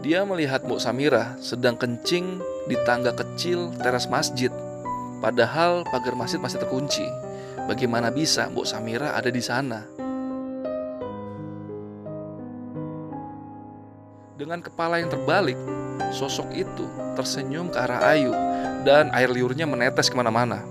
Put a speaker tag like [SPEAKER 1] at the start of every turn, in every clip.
[SPEAKER 1] Dia melihat Mbok Samira sedang kencing di tangga kecil teras masjid. Padahal pagar masjid masih terkunci. Bagaimana bisa Mbok Samira ada di sana? Dengan kepala yang terbalik, sosok itu tersenyum ke arah Ayu dan air liurnya menetes ke mana-mana.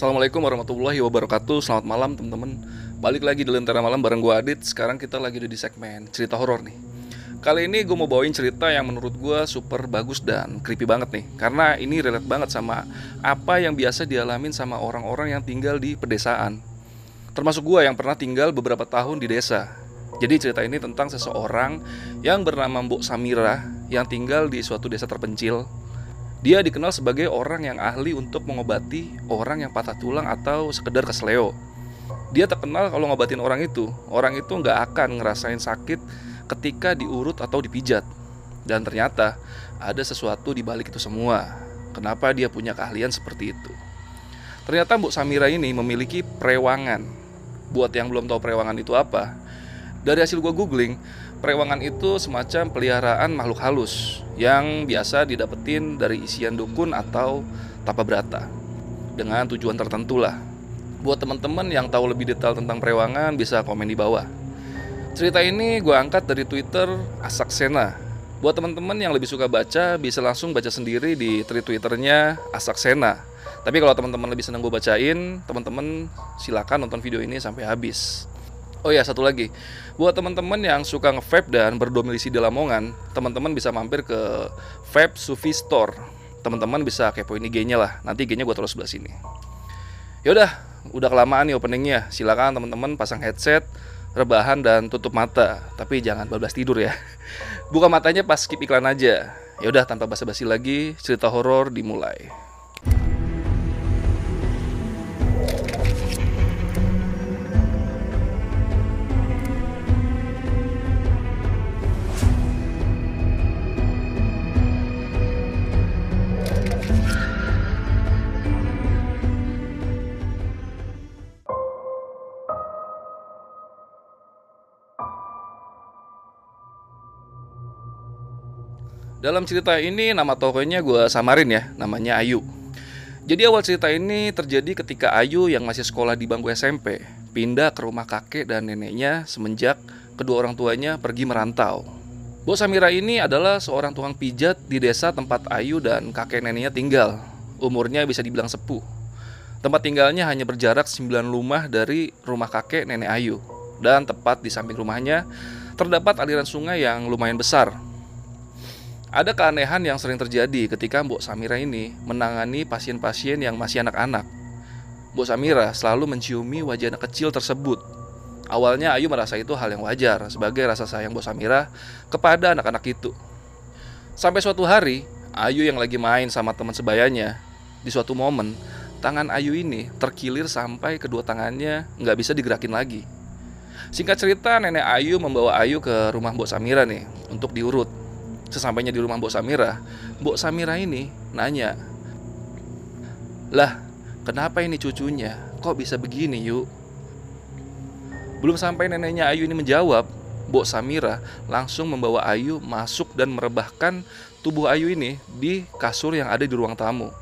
[SPEAKER 1] Assalamualaikum warahmatullahi wabarakatuh. Selamat malam teman-teman. Balik lagi di Lentera Malam bareng gue Adit. Sekarang kita lagi di segmen cerita horor nih. Kali ini gue mau bawain cerita yang menurut gue super bagus dan creepy banget nih. Karena ini relate banget sama apa yang biasa dialamin sama orang-orang yang tinggal di pedesaan. Termasuk gue yang pernah tinggal beberapa tahun di desa. Jadi cerita ini tentang seseorang yang bernama Mbok Samira Yang tinggal di suatu desa terpencil dia dikenal sebagai orang yang ahli untuk mengobati orang yang patah tulang atau sekedar kesleo. Dia terkenal kalau ngobatin orang itu, orang itu nggak akan ngerasain sakit ketika diurut atau dipijat. Dan ternyata ada sesuatu di balik itu semua. Kenapa dia punya keahlian seperti itu? Ternyata Mbok Samira ini memiliki prewangan. Buat yang belum tahu prewangan itu apa, dari hasil gue googling, Prewangan itu semacam peliharaan makhluk halus yang biasa didapetin dari isian dukun atau tapa berata dengan tujuan tertentu lah. Buat teman-teman yang tahu lebih detail tentang prewangan bisa komen di bawah. Cerita ini gue angkat dari Twitter Asaksena. Buat teman-teman yang lebih suka baca bisa langsung baca sendiri di tweet Twitternya Asaksena. Tapi kalau teman-teman lebih senang gue bacain, teman-teman silakan nonton video ini sampai habis. Oh ya satu lagi, buat teman-teman yang suka nge-vape dan berdomisili di Lamongan, teman-teman bisa mampir ke Vape Sufi Store. Teman-teman bisa kepoin IG-nya lah. Nanti IG-nya gue taruh sebelah sini. Yaudah, udah kelamaan nih openingnya. Silakan teman-teman pasang headset, rebahan dan tutup mata. Tapi jangan bablas tidur ya. Buka matanya pas skip iklan aja. Yaudah tanpa basa-basi lagi, cerita horor dimulai. Dalam cerita ini nama tokohnya gue samarin ya, namanya Ayu. Jadi awal cerita ini terjadi ketika Ayu yang masih sekolah di bangku SMP pindah ke rumah kakek dan neneknya semenjak kedua orang tuanya pergi merantau. Bos Samira ini adalah seorang tukang pijat di desa tempat Ayu dan kakek neneknya tinggal. Umurnya bisa dibilang sepuh. Tempat tinggalnya hanya berjarak 9 rumah dari rumah kakek nenek Ayu. Dan tepat di samping rumahnya terdapat aliran sungai yang lumayan besar ada keanehan yang sering terjadi ketika Mbok Samira ini menangani pasien-pasien yang masih anak-anak. Mbok Samira selalu menciumi wajah anak kecil tersebut. Awalnya Ayu merasa itu hal yang wajar sebagai rasa sayang Mbok Samira kepada anak-anak itu. Sampai suatu hari, Ayu yang lagi main sama teman sebayanya, di suatu momen, tangan Ayu ini terkilir sampai kedua tangannya nggak bisa digerakin lagi. Singkat cerita, nenek Ayu membawa Ayu ke rumah Mbok Samira nih untuk diurut. Sesampainya di rumah Mbok Samira, Mbok Samira ini nanya, Lah, kenapa ini cucunya? Kok bisa begini yuk? Belum sampai neneknya Ayu ini menjawab, Mbok Samira langsung membawa Ayu masuk dan merebahkan tubuh Ayu ini di kasur yang ada di ruang tamu.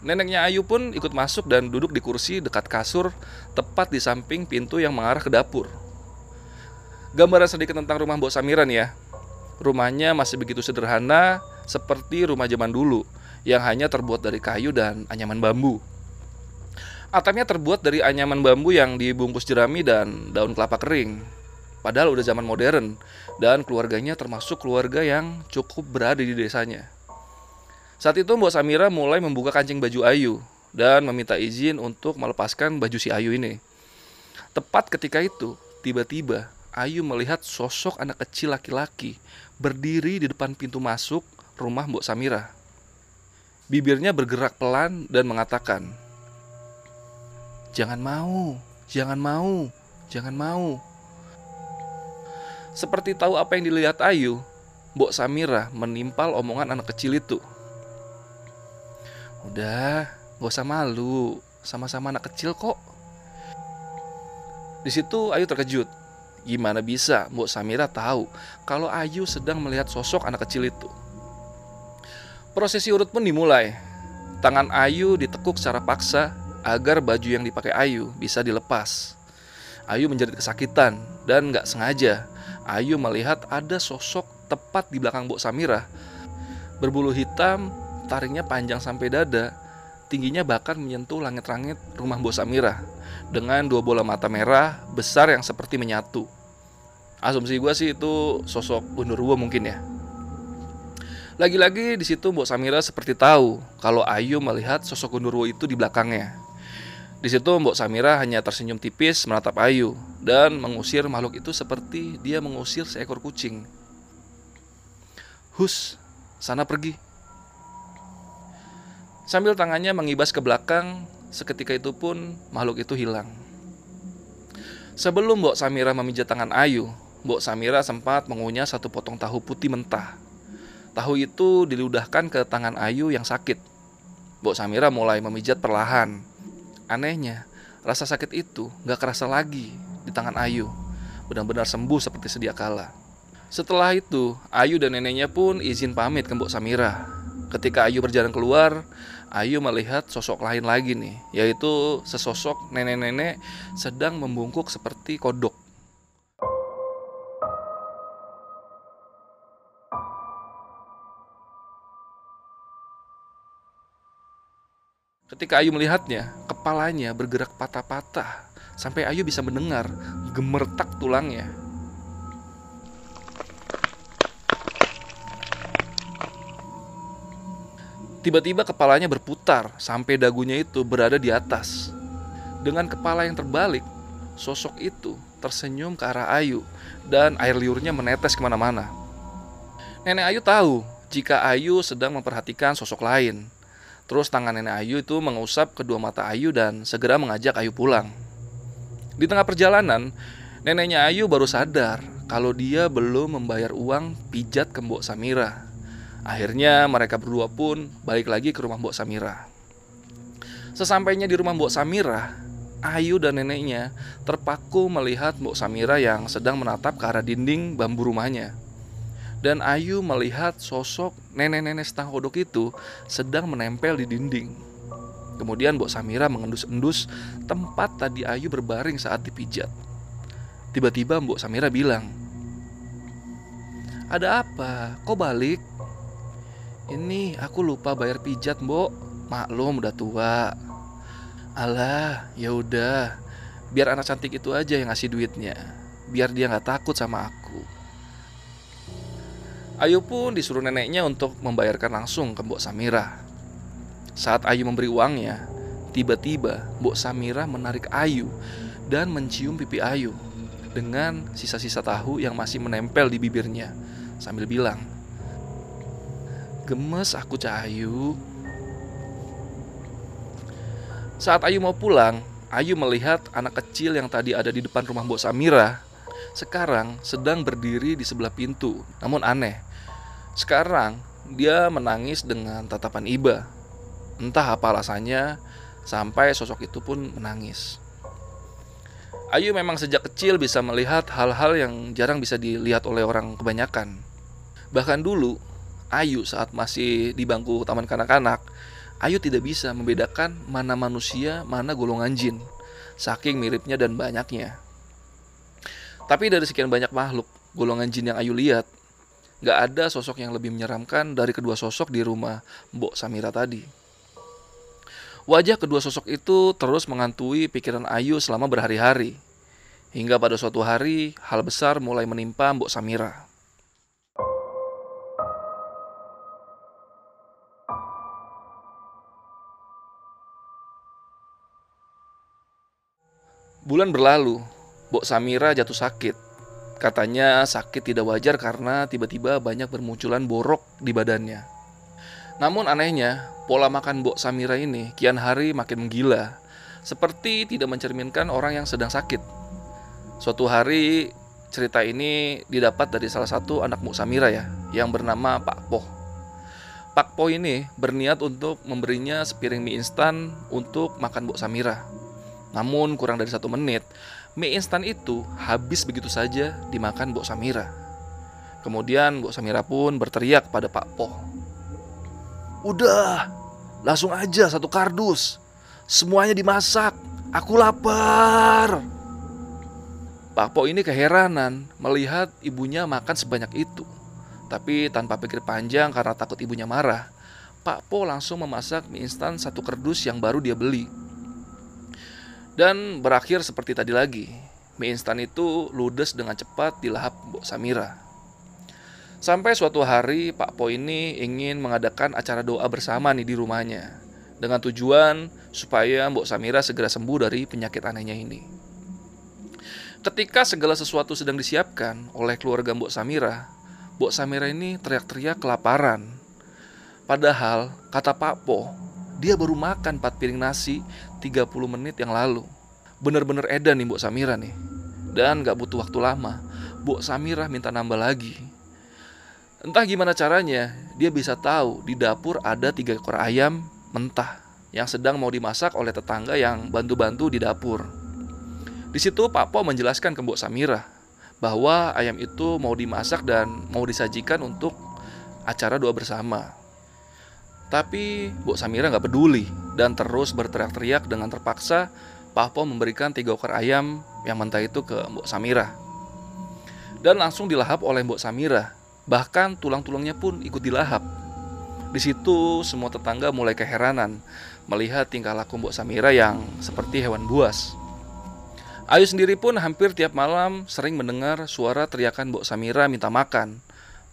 [SPEAKER 1] Neneknya Ayu pun ikut masuk dan duduk di kursi dekat kasur tepat di samping pintu yang mengarah ke dapur. Gambaran sedikit tentang rumah Mbok Samira nih ya. Rumahnya masih begitu sederhana seperti rumah zaman dulu yang hanya terbuat dari kayu dan anyaman bambu. Atapnya terbuat dari anyaman bambu yang dibungkus jerami dan daun kelapa kering. Padahal udah zaman modern dan keluarganya termasuk keluarga yang cukup berada di desanya. Saat itu Mbak Samira mulai membuka kancing baju Ayu dan meminta izin untuk melepaskan baju si Ayu ini. Tepat ketika itu, tiba-tiba Ayu melihat sosok anak kecil laki-laki berdiri di depan pintu masuk rumah Mbok Samira. Bibirnya bergerak pelan dan mengatakan, "Jangan mau, jangan mau, jangan mau." Seperti tahu apa yang dilihat Ayu, Mbok Samira menimpal omongan anak kecil itu. Udah, gak usah malu. Sama-sama anak kecil kok. Di situ Ayu terkejut. Gimana bisa Mbok Samira tahu kalau Ayu sedang melihat sosok anak kecil itu? Prosesi urut pun dimulai. Tangan Ayu ditekuk secara paksa agar baju yang dipakai Ayu bisa dilepas. Ayu menjadi kesakitan dan gak sengaja Ayu melihat ada sosok tepat di belakang Mbok Samira. Berbulu hitam, taringnya panjang sampai dada, tingginya bahkan menyentuh langit-langit rumah Mbok Samira dengan dua bola mata merah besar yang seperti menyatu. Asumsi gue sih itu sosok Gundurwo mungkin ya. Lagi-lagi di situ Mbok Samira seperti tahu kalau Ayu melihat sosok Gundurwo itu di belakangnya. Di situ Mbok Samira hanya tersenyum tipis menatap Ayu dan mengusir makhluk itu seperti dia mengusir seekor kucing. Hus, sana pergi. Sambil tangannya mengibas ke belakang, Seketika itu pun makhluk itu hilang. Sebelum Mbok Samira memijat tangan Ayu, Mbok Samira sempat mengunyah satu potong tahu putih mentah. Tahu itu diludahkan ke tangan Ayu yang sakit. Mbok Samira mulai memijat perlahan. Anehnya, rasa sakit itu gak kerasa lagi di tangan Ayu. Benar-benar sembuh seperti sedia kala. Setelah itu, Ayu dan neneknya pun izin pamit ke Mbok Samira. Ketika Ayu berjalan keluar, Ayu melihat sosok lain lagi nih, yaitu sesosok nenek-nenek sedang membungkuk seperti kodok. Ketika Ayu melihatnya, kepalanya bergerak patah-patah sampai Ayu bisa mendengar gemertak tulangnya. Tiba-tiba kepalanya berputar sampai dagunya itu berada di atas. Dengan kepala yang terbalik, sosok itu tersenyum ke arah Ayu dan air liurnya menetes ke mana-mana. Nenek Ayu tahu jika Ayu sedang memperhatikan sosok lain. Terus tangan nenek Ayu itu mengusap kedua mata Ayu dan segera mengajak Ayu pulang. Di tengah perjalanan, neneknya Ayu baru sadar kalau dia belum membayar uang pijat ke Mbok Samira. Akhirnya mereka berdua pun balik lagi ke rumah Mbok Samira. Sesampainya di rumah Mbok Samira, Ayu dan neneknya terpaku melihat Mbok Samira yang sedang menatap ke arah dinding bambu rumahnya. Dan Ayu melihat sosok nenek-nenek setengah kodok itu sedang menempel di dinding. Kemudian Mbok Samira mengendus-endus tempat tadi Ayu berbaring saat dipijat. Tiba-tiba Mbok Samira bilang, "Ada apa? Kok balik?" Ini aku lupa bayar pijat, Mbok. Maklum udah tua. Alah, ya udah. Biar anak cantik itu aja yang ngasih duitnya. Biar dia nggak takut sama aku. Ayu pun disuruh neneknya untuk membayarkan langsung ke Mbok Samira. Saat Ayu memberi uangnya, tiba-tiba Mbok Samira menarik Ayu dan mencium pipi Ayu dengan sisa-sisa tahu yang masih menempel di bibirnya sambil bilang, Gemes aku Cahayu. Saat Ayu mau pulang, Ayu melihat anak kecil yang tadi ada di depan rumah Mbok Samira sekarang sedang berdiri di sebelah pintu. Namun aneh, sekarang dia menangis dengan tatapan iba. Entah apa alasannya, sampai sosok itu pun menangis. Ayu memang sejak kecil bisa melihat hal-hal yang jarang bisa dilihat oleh orang kebanyakan. Bahkan dulu, Ayu saat masih di bangku taman kanak-kanak, Ayu tidak bisa membedakan mana manusia, mana golongan jin, saking miripnya dan banyaknya. Tapi dari sekian banyak makhluk, golongan jin yang Ayu lihat, gak ada sosok yang lebih menyeramkan dari kedua sosok di rumah Mbok Samira tadi. Wajah kedua sosok itu terus mengantui pikiran Ayu selama berhari-hari. Hingga pada suatu hari, hal besar mulai menimpa Mbok Samira. Bulan berlalu, Bok Samira jatuh sakit. Katanya sakit tidak wajar karena tiba-tiba banyak bermunculan borok di badannya. Namun anehnya, pola makan Bok Samira ini kian hari makin menggila. Seperti tidak mencerminkan orang yang sedang sakit. Suatu hari, cerita ini didapat dari salah satu anak Mbok Samira ya, yang bernama Pak Poh. Pak Po ini berniat untuk memberinya sepiring mie instan untuk makan Mbok Samira. Namun kurang dari satu menit, mie instan itu habis begitu saja dimakan Mbok Samira. Kemudian Mbok Samira pun berteriak pada Pak Po. Udah, langsung aja satu kardus. Semuanya dimasak. Aku lapar. Pak Po ini keheranan melihat ibunya makan sebanyak itu. Tapi tanpa pikir panjang karena takut ibunya marah, Pak Po langsung memasak mie instan satu kerdus yang baru dia beli. Dan berakhir seperti tadi lagi. Mie instan itu ludes dengan cepat di lahap Mbok Samira. Sampai suatu hari Pak Po ini ingin mengadakan acara doa bersama nih di rumahnya. Dengan tujuan supaya Mbok Samira segera sembuh dari penyakit anehnya ini. Ketika segala sesuatu sedang disiapkan oleh keluarga Mbok Samira, Mbok Samira ini teriak-teriak kelaparan. Padahal, kata Pak Po, dia baru makan 4 piring nasi 30 menit yang lalu. Bener-bener edan nih Mbok Samira nih. Dan gak butuh waktu lama, Mbok Samira minta nambah lagi. Entah gimana caranya, dia bisa tahu di dapur ada tiga ekor ayam mentah yang sedang mau dimasak oleh tetangga yang bantu-bantu di dapur. Di situ Pak Po menjelaskan ke Mbok Samira bahwa ayam itu mau dimasak dan mau disajikan untuk acara doa bersama. Tapi Bu Samira nggak peduli dan terus berteriak-teriak dengan terpaksa Pak Po memberikan tiga ekor ayam yang mentah itu ke Mbok Samira. Dan langsung dilahap oleh Mbok Samira. Bahkan tulang-tulangnya pun ikut dilahap. Di situ semua tetangga mulai keheranan melihat tingkah laku Mbok Samira yang seperti hewan buas. Ayu sendiri pun hampir tiap malam sering mendengar suara teriakan Mbok Samira minta makan.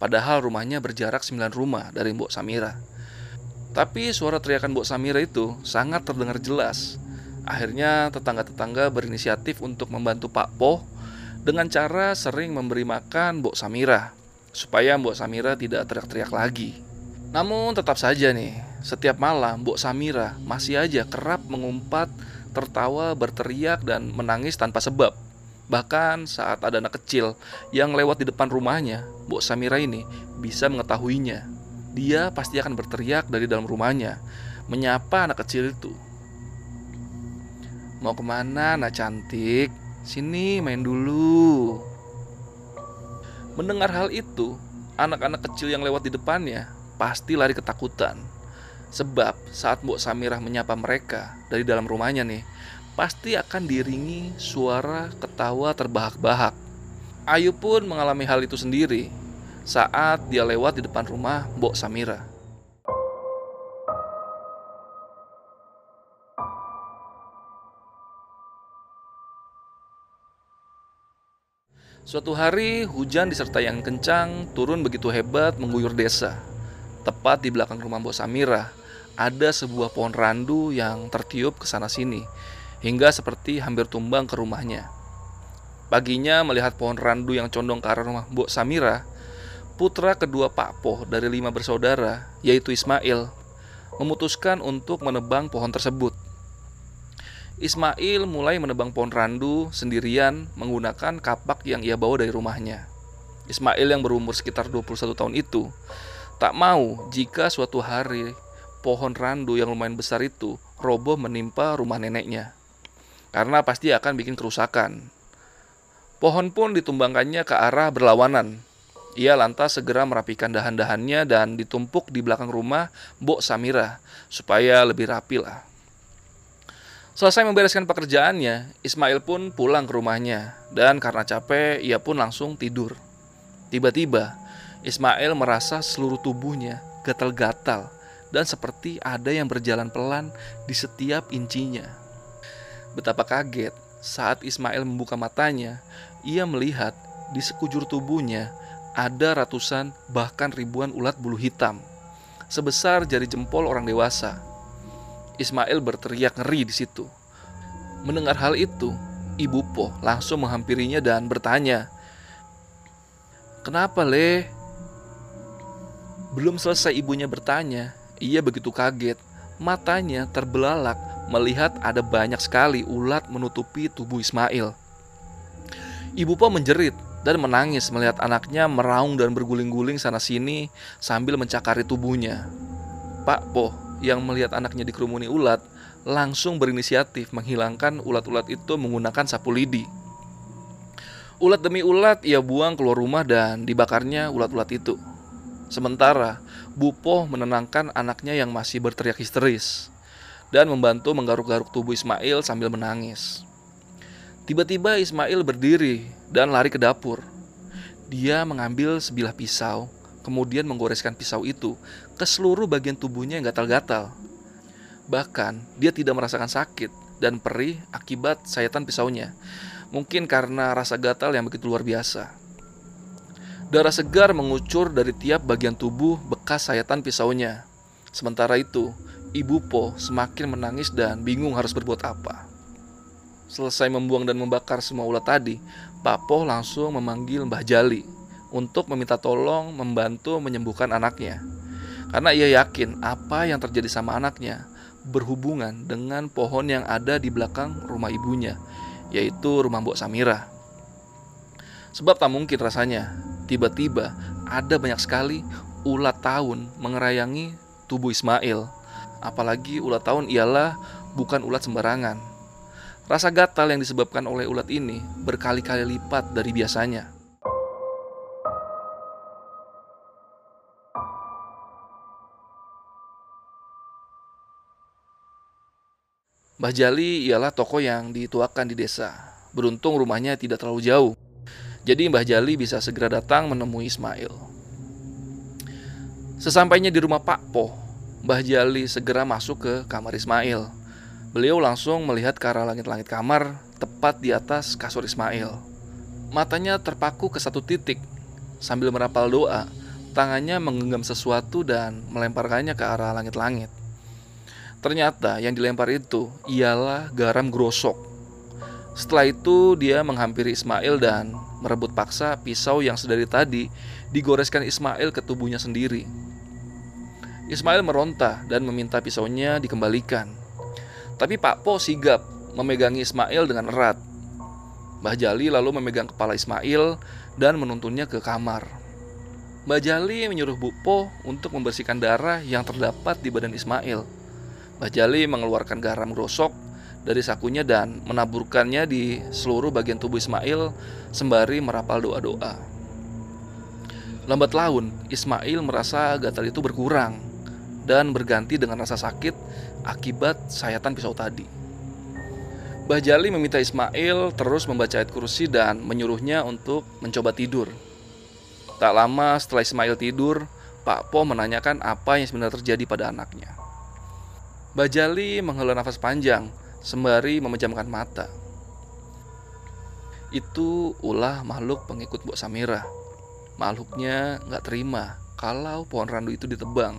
[SPEAKER 1] Padahal rumahnya berjarak 9 rumah dari Mbok Samira. Tapi suara teriakan Mbok Samira itu sangat terdengar jelas. Akhirnya tetangga-tetangga berinisiatif untuk membantu Pak Po dengan cara sering memberi makan Mbok Samira supaya Mbok Samira tidak teriak-teriak lagi. Namun tetap saja nih, setiap malam Mbok Samira masih aja kerap mengumpat tertawa, berteriak, dan menangis tanpa sebab. Bahkan saat ada anak kecil yang lewat di depan rumahnya, Bu Samira ini bisa mengetahuinya. Dia pasti akan berteriak dari dalam rumahnya, menyapa anak kecil itu. Mau ke mana anak cantik? Sini main dulu. Mendengar hal itu, anak-anak kecil yang lewat di depannya pasti lari ketakutan. Sebab saat Mbok Samirah menyapa mereka dari dalam rumahnya nih, pasti akan diringi suara ketawa terbahak-bahak. Ayu pun mengalami hal itu sendiri saat dia lewat di depan rumah Mbok Samira. Suatu hari, hujan disertai yang kencang turun begitu hebat mengguyur desa. Tepat di belakang rumah Mbok Samira, ada sebuah pohon randu yang tertiup ke sana sini, hingga seperti hampir tumbang ke rumahnya. Paginya melihat pohon randu yang condong ke arah rumah Mbok Samira, putra kedua Pak Poh dari lima bersaudara, yaitu Ismail, memutuskan untuk menebang pohon tersebut. Ismail mulai menebang pohon randu sendirian menggunakan kapak yang ia bawa dari rumahnya. Ismail yang berumur sekitar 21 tahun itu tak mau jika suatu hari pohon randu yang lumayan besar itu roboh menimpa rumah neneknya. Karena pasti akan bikin kerusakan. Pohon pun ditumbangkannya ke arah berlawanan. Ia lantas segera merapikan dahan-dahannya dan ditumpuk di belakang rumah Mbok Samira supaya lebih rapi lah. Selesai membereskan pekerjaannya, Ismail pun pulang ke rumahnya dan karena capek ia pun langsung tidur. Tiba-tiba, Ismail merasa seluruh tubuhnya gatal-gatal dan seperti ada yang berjalan pelan di setiap incinya. Betapa kaget saat Ismail membuka matanya, ia melihat di sekujur tubuhnya ada ratusan bahkan ribuan ulat bulu hitam, sebesar jari jempol orang dewasa. Ismail berteriak ngeri di situ. Mendengar hal itu, Ibu Po langsung menghampirinya dan bertanya, "Kenapa, Le?" Belum selesai ibunya bertanya, ia begitu kaget, matanya terbelalak melihat ada banyak sekali ulat menutupi tubuh Ismail. Ibu Po menjerit dan menangis melihat anaknya meraung dan berguling-guling sana-sini sambil mencakari tubuhnya. Pak Po yang melihat anaknya dikerumuni ulat langsung berinisiatif menghilangkan ulat-ulat itu menggunakan sapu lidi. Ulat demi ulat ia buang keluar rumah dan dibakarnya ulat-ulat itu. Sementara Bupo menenangkan anaknya yang masih berteriak histeris dan membantu menggaruk-garuk tubuh Ismail sambil menangis. Tiba-tiba Ismail berdiri dan lari ke dapur. Dia mengambil sebilah pisau, kemudian menggoreskan pisau itu ke seluruh bagian tubuhnya yang gatal-gatal. Bahkan, dia tidak merasakan sakit dan perih akibat sayatan pisaunya. Mungkin karena rasa gatal yang begitu luar biasa. Darah segar mengucur dari tiap bagian tubuh bekas sayatan pisaunya. Sementara itu, Ibu Po semakin menangis dan bingung harus berbuat apa. Selesai membuang dan membakar semua ulat tadi, Pak Po langsung memanggil Mbah Jali untuk meminta tolong membantu menyembuhkan anaknya. Karena ia yakin apa yang terjadi sama anaknya berhubungan dengan pohon yang ada di belakang rumah ibunya, yaitu rumah Mbok Samira. Sebab tak mungkin rasanya, tiba-tiba ada banyak sekali ulat tahun mengerayangi tubuh Ismail Apalagi ulat tahun ialah bukan ulat sembarangan. Rasa gatal yang disebabkan oleh ulat ini berkali-kali lipat dari biasanya. Mbah Jali ialah tokoh yang dituakan di desa. Beruntung rumahnya tidak terlalu jauh. Jadi Mbah Jali bisa segera datang menemui Ismail. Sesampainya di rumah Pak Po, Mbah Jali segera masuk ke kamar Ismail. Beliau langsung melihat ke arah langit-langit kamar, tepat di atas kasur Ismail. Matanya terpaku ke satu titik. Sambil merapal doa, tangannya menggenggam sesuatu dan melemparkannya ke arah langit-langit. Ternyata yang dilempar itu ialah garam grosok. Setelah itu dia menghampiri Ismail dan merebut paksa pisau yang sedari tadi digoreskan Ismail ke tubuhnya sendiri. Ismail meronta dan meminta pisaunya dikembalikan. Tapi Pak Po sigap memegangi Ismail dengan erat. Mbah Jali lalu memegang kepala Ismail dan menuntunnya ke kamar. Mbah Jali menyuruh Bu Po untuk membersihkan darah yang terdapat di badan Ismail. Mbah Jali mengeluarkan garam gosok dari sakunya dan menaburkannya di seluruh bagian tubuh Ismail sembari merapal doa-doa. Lambat laun, Ismail merasa gatal itu berkurang dan berganti dengan rasa sakit akibat sayatan pisau tadi. Mbah Jali meminta Ismail terus membaca ayat kursi dan menyuruhnya untuk mencoba tidur. Tak lama setelah Ismail tidur, Pak Po menanyakan apa yang sebenarnya terjadi pada anaknya. Mbah Jali menghela nafas panjang sembari memejamkan mata. Itu ulah makhluk pengikut Mbok Samira. Makhluknya nggak terima kalau pohon randu itu ditebang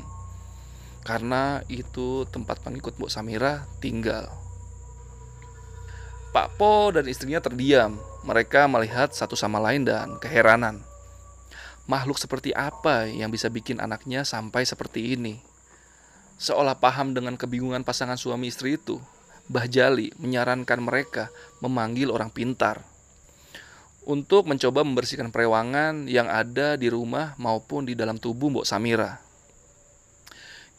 [SPEAKER 1] karena itu tempat pengikut Mbok Samira tinggal. Pak Po dan istrinya terdiam. Mereka melihat satu sama lain dan keheranan. Makhluk seperti apa yang bisa bikin anaknya sampai seperti ini? Seolah paham dengan kebingungan pasangan suami istri itu, Mbah Jali menyarankan mereka memanggil orang pintar untuk mencoba membersihkan perewangan yang ada di rumah maupun di dalam tubuh Mbok Samira.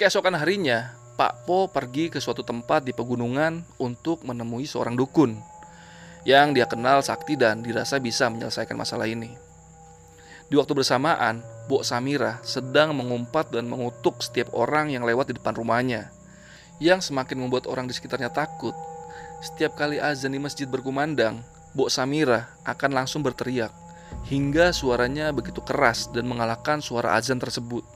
[SPEAKER 1] Keesokan harinya, Pak Po pergi ke suatu tempat di pegunungan untuk menemui seorang dukun yang dia kenal sakti dan dirasa bisa menyelesaikan masalah ini. Di waktu bersamaan, Bu Samira sedang mengumpat dan mengutuk setiap orang yang lewat di depan rumahnya, yang semakin membuat orang di sekitarnya takut. Setiap kali azan di masjid berkumandang, Bu Samira akan langsung berteriak hingga suaranya begitu keras dan mengalahkan suara azan tersebut.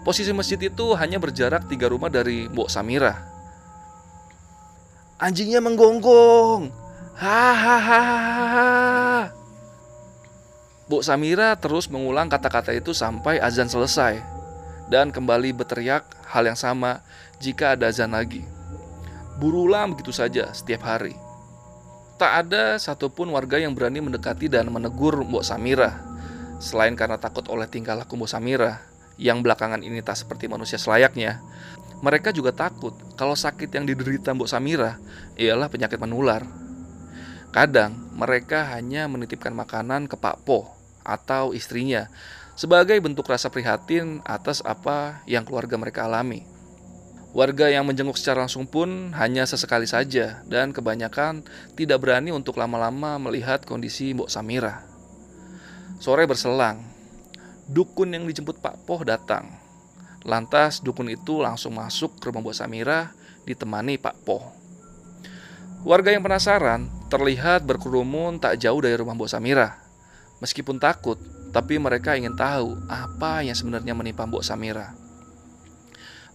[SPEAKER 1] Posisi masjid itu hanya berjarak tiga rumah dari Mbok Samira. Anjingnya menggonggong. Hahaha. Mbok Samira terus mengulang kata-kata itu sampai azan selesai dan kembali berteriak hal yang sama jika ada azan lagi. Berulang begitu saja setiap hari. Tak ada satupun warga yang berani mendekati dan menegur Mbok Samira. Selain karena takut oleh tingkah laku Mbok Samira, yang belakangan ini tak seperti manusia selayaknya, mereka juga takut kalau sakit yang diderita Mbok Samira ialah penyakit menular. Kadang mereka hanya menitipkan makanan ke Pak Po atau istrinya sebagai bentuk rasa prihatin atas apa yang keluarga mereka alami. Warga yang menjenguk secara langsung pun hanya sesekali saja dan kebanyakan tidak berani untuk lama-lama melihat kondisi Mbok Samira. Sore berselang, dukun yang dijemput Pak Poh datang. Lantas dukun itu langsung masuk ke rumah Mbok Samira ditemani Pak Poh. Warga yang penasaran terlihat berkerumun tak jauh dari rumah Mbok Samira. Meskipun takut, tapi mereka ingin tahu apa yang sebenarnya menimpa Mbok Samira.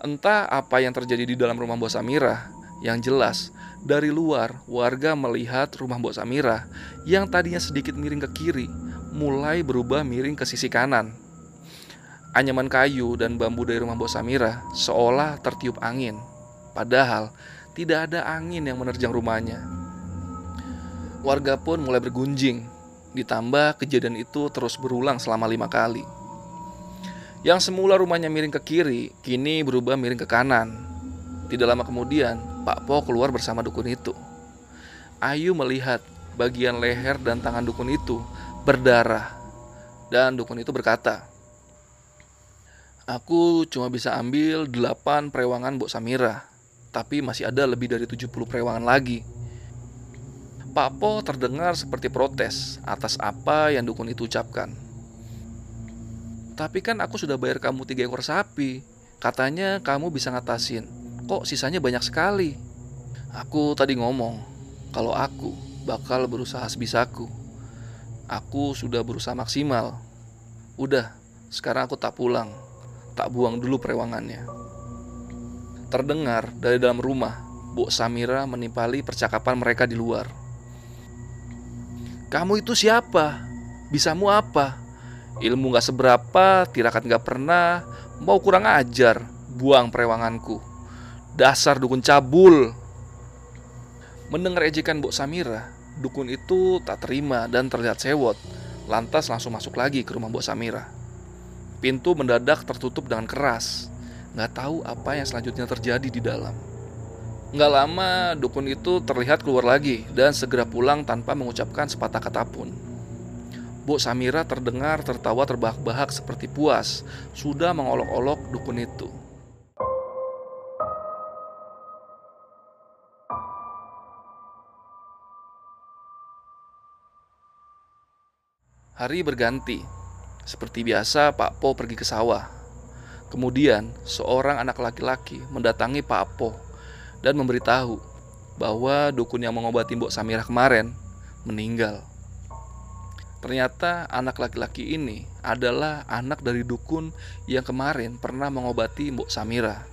[SPEAKER 1] Entah apa yang terjadi di dalam rumah Mbok Samira, yang jelas dari luar warga melihat rumah Mbok Samira yang tadinya sedikit miring ke kiri mulai berubah miring ke sisi kanan. Anyaman kayu dan bambu dari rumah Mbok Samira seolah tertiup angin, padahal tidak ada angin yang menerjang rumahnya. Warga pun mulai bergunjing, ditambah kejadian itu terus berulang selama lima kali. Yang semula rumahnya miring ke kiri, kini berubah miring ke kanan. Tidak lama kemudian, Pak Po keluar bersama dukun itu. Ayu melihat bagian leher dan tangan dukun itu berdarah. Dan dukun itu berkata, Aku cuma bisa ambil 8 perewangan Mbok Samira, tapi masih ada lebih dari 70 perewangan lagi. Pak Po terdengar seperti protes atas apa yang dukun itu ucapkan. Tapi kan aku sudah bayar kamu tiga ekor sapi. Katanya kamu bisa ngatasin. Kok sisanya banyak sekali? Aku tadi ngomong kalau aku bakal berusaha sebisaku. Aku sudah berusaha maksimal. Udah, sekarang aku tak pulang. Tak buang dulu perewangannya. Terdengar dari dalam rumah, Bu Samira menimpali percakapan mereka di luar. Kamu itu siapa? Bisamu apa? Ilmu gak seberapa, tirakat gak pernah, mau kurang ajar, buang perewanganku. Dasar dukun cabul. Mendengar ejekan Mbok Samira, dukun itu tak terima dan terlihat sewot, lantas langsung masuk lagi ke rumah Mbok Samira. Pintu mendadak tertutup dengan keras, gak tahu apa yang selanjutnya terjadi di dalam. Gak lama, dukun itu terlihat keluar lagi dan segera pulang tanpa mengucapkan sepatah kata pun. Bu Samira terdengar tertawa terbahak-bahak seperti puas, sudah mengolok-olok dukun itu. Hari berganti. Seperti biasa, Pak Po pergi ke sawah. Kemudian, seorang anak laki-laki mendatangi Pak Po dan memberitahu bahwa dukun yang mengobati Mbok Samira kemarin meninggal. Ternyata anak laki-laki ini adalah anak dari dukun yang kemarin pernah mengobati Mbok Samira.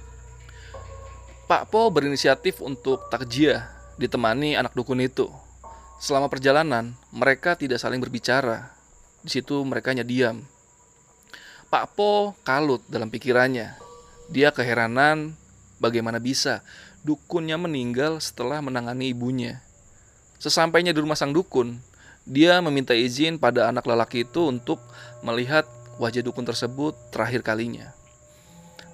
[SPEAKER 1] Pak Po berinisiatif untuk takjiah ditemani anak dukun itu. Selama perjalanan, mereka tidak saling berbicara. Di situ mereka hanya diam. Pak Po kalut dalam pikirannya. Dia keheranan bagaimana bisa dukunnya meninggal setelah menangani ibunya. Sesampainya di rumah sang dukun, dia meminta izin pada anak lelaki itu untuk melihat wajah dukun tersebut terakhir kalinya.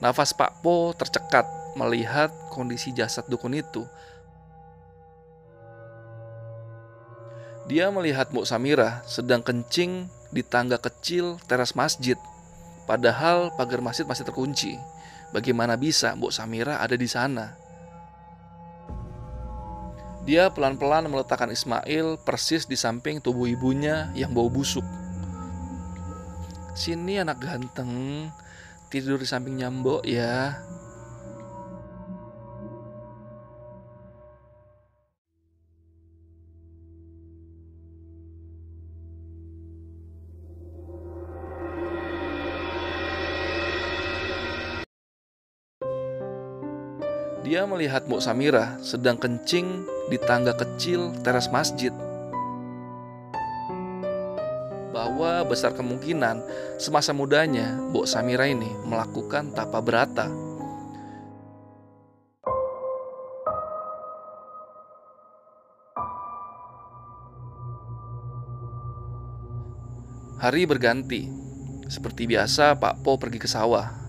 [SPEAKER 1] Nafas Pak Po tercekat melihat kondisi jasad dukun itu. Dia melihat Mbok Samira sedang kencing di tangga kecil teras masjid. Padahal pagar masjid masih terkunci. Bagaimana bisa Mbok Samira ada di sana? Dia pelan-pelan meletakkan Ismail persis di samping tubuh ibunya yang bau busuk. Sini anak ganteng, tidur di samping nyambok ya. Dia melihat Mbok Samira sedang kencing di tangga kecil teras masjid. Bahwa besar kemungkinan semasa mudanya Mbok Samira ini melakukan tapa berata. Hari berganti. Seperti biasa, Pak Po pergi ke sawah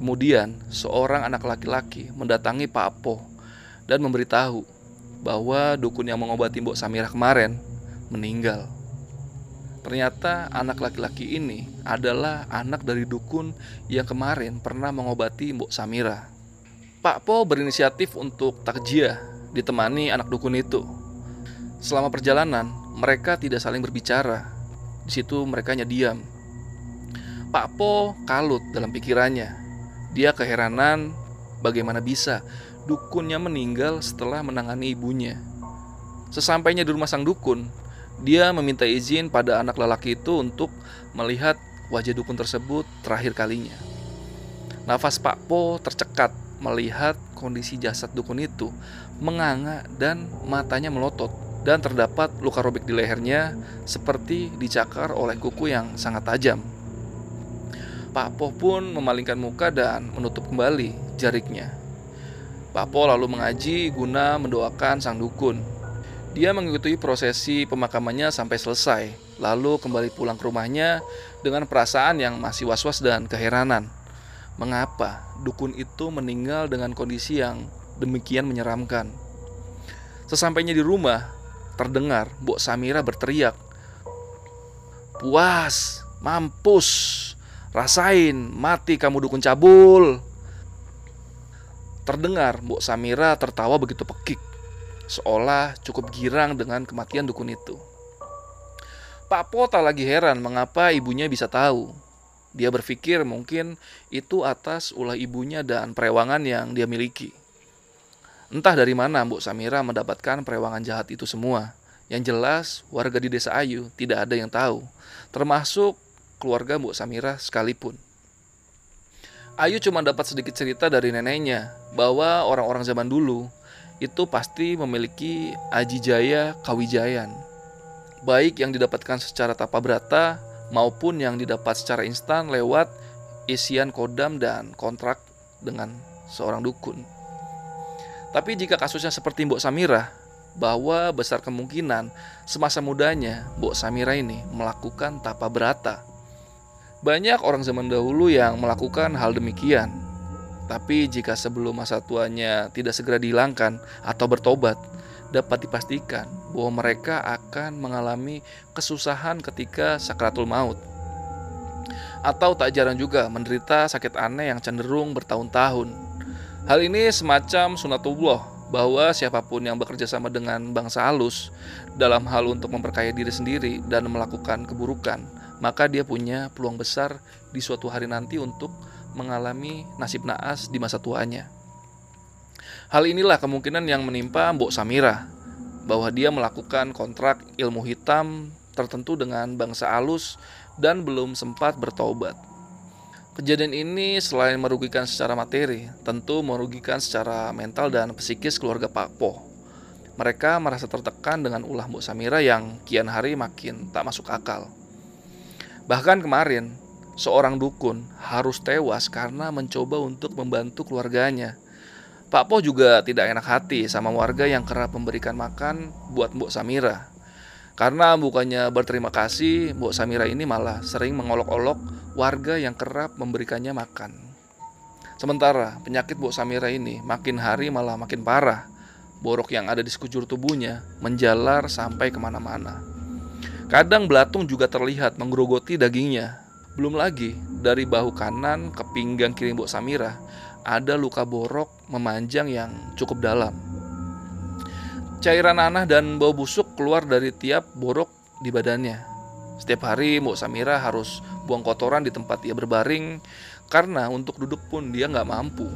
[SPEAKER 1] Kemudian, seorang anak laki-laki mendatangi Pak Apo dan memberitahu bahwa dukun yang mengobati Mbok Samira kemarin meninggal. Ternyata anak laki-laki ini adalah anak dari dukun yang kemarin pernah mengobati Mbok Samira. Pak Po berinisiatif untuk takjiah ditemani anak dukun itu. Selama perjalanan, mereka tidak saling berbicara. Di situ mereka hanya diam. Pak Po kalut dalam pikirannya. Dia keheranan bagaimana bisa dukunnya meninggal setelah menangani ibunya. Sesampainya di rumah sang dukun, dia meminta izin pada anak lelaki itu untuk melihat wajah dukun tersebut terakhir kalinya. Nafas Pak Po tercekat melihat kondisi jasad dukun itu menganga dan matanya melotot dan terdapat luka robek di lehernya seperti dicakar oleh kuku yang sangat tajam. Pak Po pun memalingkan muka dan menutup kembali jariknya. Pak Po lalu mengaji guna mendoakan sang dukun dia mengikuti prosesi pemakamannya sampai selesai, lalu kembali pulang ke rumahnya dengan perasaan yang masih was-was dan keheranan. Mengapa dukun itu meninggal dengan kondisi yang demikian menyeramkan? Sesampainya di rumah, terdengar Mbok Samira berteriak, "Puas, mampus, rasain, mati kamu dukun cabul!" Terdengar Mbok Samira tertawa begitu pekik seolah cukup girang dengan kematian dukun itu. Pak Po tak lagi heran mengapa ibunya bisa tahu. Dia berpikir mungkin itu atas ulah ibunya dan perewangan yang dia miliki. Entah dari mana Mbok Samira mendapatkan perewangan jahat itu semua. Yang jelas, warga di desa Ayu tidak ada yang tahu, termasuk keluarga Mbok Samira sekalipun. Ayu cuma dapat sedikit cerita dari neneknya bahwa orang-orang zaman dulu itu pasti memiliki aji jaya kawijayan. Baik yang didapatkan secara tapa berata maupun yang didapat secara instan lewat isian kodam dan kontrak dengan seorang dukun. Tapi jika kasusnya seperti Mbok Samira, bahwa besar kemungkinan semasa mudanya Mbok Samira ini melakukan tapa berata. Banyak orang zaman dahulu yang melakukan hal demikian, tapi jika sebelum masa tuanya tidak segera dihilangkan atau bertobat, dapat dipastikan bahwa mereka akan mengalami kesusahan ketika sakratul maut. Atau tak jarang juga menderita sakit aneh yang cenderung bertahun-tahun. Hal ini semacam sunatullah bahwa siapa pun yang bekerja sama dengan bangsa halus dalam hal untuk memperkaya diri sendiri dan melakukan keburukan, maka dia punya peluang besar di suatu hari nanti untuk mengalami nasib naas di masa tuanya. Hal inilah kemungkinan yang menimpa Mbok Samira, bahwa dia melakukan kontrak ilmu hitam tertentu dengan bangsa alus dan belum sempat bertobat. Kejadian ini selain merugikan secara materi, tentu merugikan secara mental dan psikis keluarga Pak Po. Mereka merasa tertekan dengan ulah Mbok Samira yang kian hari makin tak masuk akal. Bahkan kemarin, seorang dukun harus tewas karena mencoba untuk membantu keluarganya. Pak Po juga tidak enak hati sama warga yang kerap memberikan makan buat Mbok Samira. Karena bukannya berterima kasih, Mbok Samira ini malah sering mengolok-olok warga yang kerap memberikannya makan. Sementara penyakit Mbok Samira ini makin hari malah makin parah. Borok yang ada di sekujur tubuhnya menjalar sampai ke mana-mana. Kadang belatung juga terlihat menggerogoti dagingnya belum lagi dari bahu kanan ke pinggang kiri Mbok Samira ada luka borok memanjang yang cukup dalam. Cairan nanah dan bau busuk keluar dari tiap borok di badannya. Setiap hari Mbok Samira harus buang kotoran di tempat ia berbaring karena untuk duduk pun dia nggak mampu.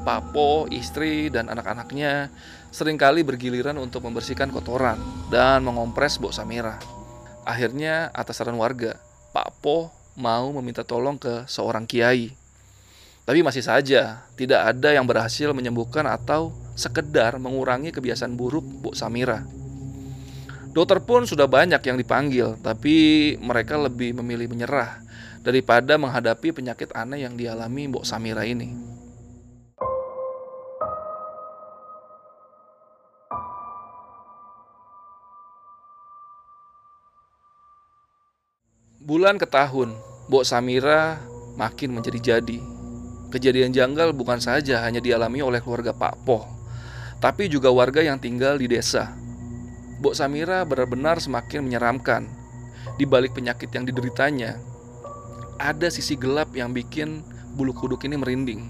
[SPEAKER 1] Papo, istri, dan anak-anaknya sering kali bergiliran untuk membersihkan kotoran dan mengompres Mbok Samira. Akhirnya atas saran warga, Pak Po mau meminta tolong ke seorang kiai. Tapi masih saja tidak ada yang berhasil menyembuhkan atau sekedar mengurangi kebiasaan buruk Bu Samira. Dokter pun sudah banyak yang dipanggil, tapi mereka lebih memilih menyerah daripada menghadapi penyakit aneh yang dialami Bu Samira ini. Bulan ke tahun, Mbok Samira makin menjadi-jadi. Kejadian janggal bukan saja hanya dialami oleh keluarga Pak Poh, tapi juga warga yang tinggal di desa. Mbok Samira benar-benar semakin menyeramkan. Di balik penyakit yang dideritanya, ada sisi gelap yang bikin bulu kuduk ini merinding.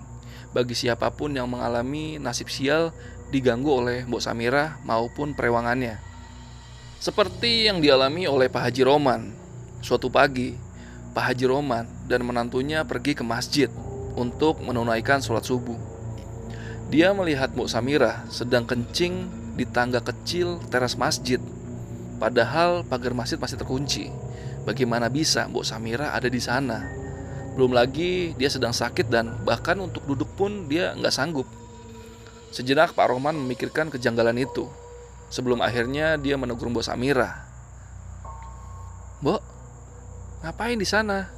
[SPEAKER 1] Bagi siapa pun yang mengalami nasib sial diganggu oleh Mbok Samira maupun perewangannya. Seperti yang dialami oleh Pak Haji Roman. Suatu pagi, Pak Haji Roman dan menantunya pergi ke masjid untuk menunaikan sholat subuh. Dia melihat Mbok Samira sedang kencing di tangga kecil teras masjid. Padahal pagar masjid masih terkunci. Bagaimana bisa Mbok Samira ada di sana? Belum lagi dia sedang sakit dan bahkan untuk duduk pun dia nggak sanggup. Sejenak Pak Roman memikirkan kejanggalan itu. Sebelum akhirnya dia menegur Mbok Samira. Mbok, ngapain di sana?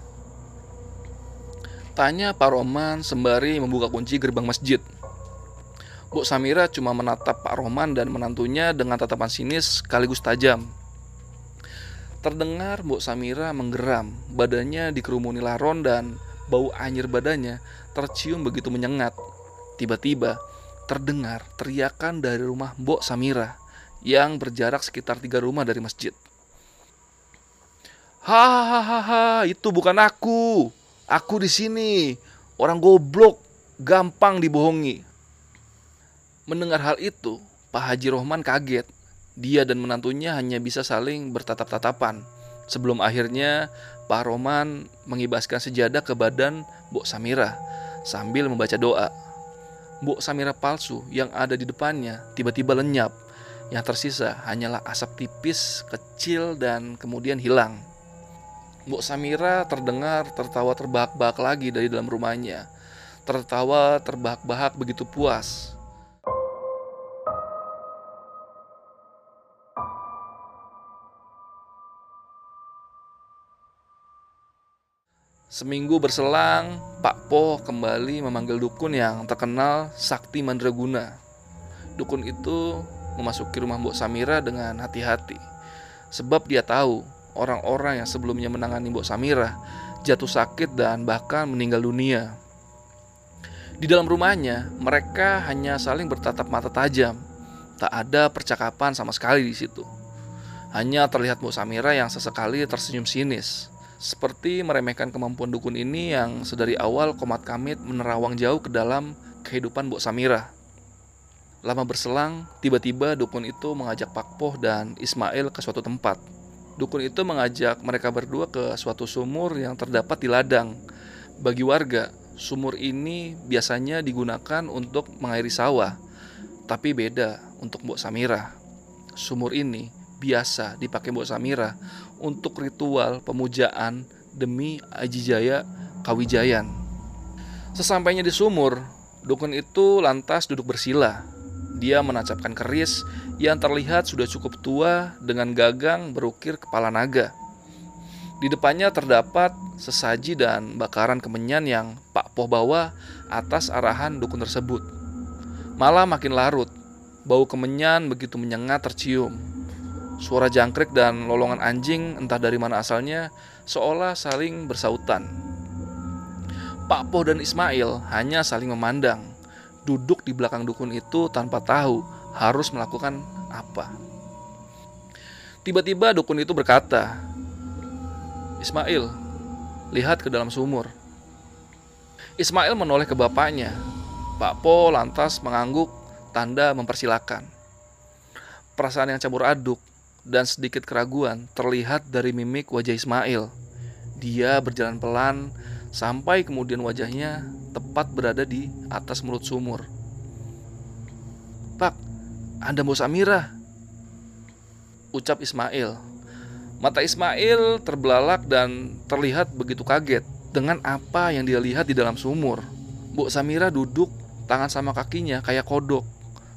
[SPEAKER 1] Tanya Pak Roman sembari membuka kunci gerbang masjid. Bu Samira cuma menatap Pak Roman dan menantunya dengan tatapan sinis sekaligus tajam. Terdengar Bu Samira menggeram, badannya dikerumuni laron dan bau anyir badannya tercium begitu menyengat. Tiba-tiba terdengar teriakan dari rumah Mbok Samira yang berjarak sekitar tiga rumah dari masjid. Hahaha, itu bukan aku. Aku di sini, orang goblok, gampang dibohongi. Mendengar hal itu, Pak Haji Rohman kaget. Dia dan menantunya hanya bisa saling bertatap-tatapan. Sebelum akhirnya Pak Rohman mengibaskan sejadah ke badan Bok Samira sambil membaca doa. Bok Samira palsu yang ada di depannya tiba-tiba lenyap. Yang tersisa hanyalah asap tipis, kecil, dan kemudian hilang. Mbok Samira terdengar tertawa terbahak-bahak lagi dari dalam rumahnya. Tertawa terbahak-bahak begitu puas. Seminggu berselang, Pak Po kembali memanggil dukun yang terkenal Sakti Mandraguna. Dukun itu memasuki rumah Mbok Samira dengan hati-hati. Sebab dia tahu orang-orang yang sebelumnya menangani Mbok Samira jatuh sakit dan bahkan meninggal dunia. Di dalam rumahnya, mereka hanya saling bertatap mata tajam. Tak ada percakapan sama sekali di situ. Hanya terlihat Mbok Samira yang sesekali tersenyum sinis, seperti meremehkan kemampuan dukun ini yang sedari awal komat kamit menerawang jauh ke dalam kehidupan Mbok Samira. Lama berselang, tiba-tiba dukun itu mengajak Pak Poh dan Ismail ke suatu tempat. Dukun itu mengajak mereka berdua ke suatu sumur yang terdapat di ladang. Bagi warga, sumur ini biasanya digunakan untuk mengairi sawah. Tapi beda untuk Mbok Samira. Sumur ini biasa dipakai Mbok Samira untuk ritual pemujaan demi Aji Jaya Kawijayan. Sesampainya di sumur, dukun itu lantas duduk bersila. Dia menancapkan keris yang terlihat sudah cukup tua dengan gagang berukir kepala naga. Di depannya terdapat sesaji dan bakaran kemenyan yang Pak Poh bawa atas arahan dukun tersebut. Malah makin larut, bau kemenyan begitu menyengat tercium. Suara jangkrik dan lolongan anjing entah dari mana asalnya seolah saling bersautan. Pak Poh dan Ismail hanya saling memandang, duduk di belakang dukun itu tanpa tahu harus melakukan apa. Tiba-tiba dukun itu berkata, "Ismail, lihat ke dalam sumur." Ismail menoleh ke bapaknya. Pak Po lantas mengangguk tanda mempersilahkan. Perasaan yang campur aduk dan sedikit keraguan terlihat dari mimik wajah Ismail. Dia berjalan pelan sampai kemudian wajahnya tepat berada di atas mulut sumur. Pak, anda mau Samira? Ucap Ismail. Mata Ismail terbelalak dan terlihat begitu kaget dengan apa yang dia lihat di dalam sumur. Bu Samira duduk, tangan sama kakinya kayak kodok.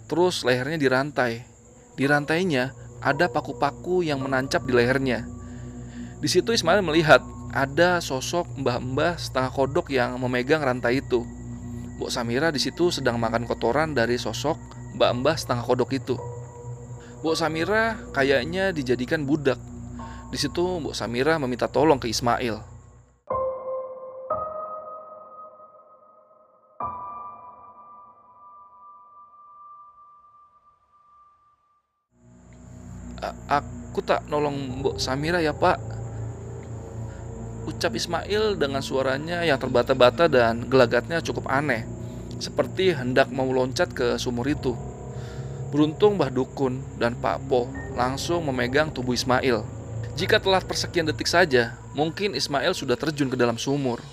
[SPEAKER 1] Terus lehernya dirantai. Di rantainya ada paku-paku yang menancap di lehernya. Di situ Ismail melihat ada sosok mbah-mbah setengah kodok yang memegang rantai itu. Bu Samira di situ sedang makan kotoran dari sosok mbak-mbak setengah kodok itu. Bu Samira kayaknya dijadikan budak. Di situ Bu Samira meminta tolong ke Ismail. aku tak nolong Mbok Samira ya pak ucap Ismail dengan suaranya yang terbata-bata dan gelagatnya cukup aneh, seperti hendak mau loncat ke sumur itu. Beruntung Mbah Dukun dan Pak Po langsung memegang tubuh Ismail. Jika telat persekian detik saja, mungkin Ismail sudah terjun ke dalam sumur.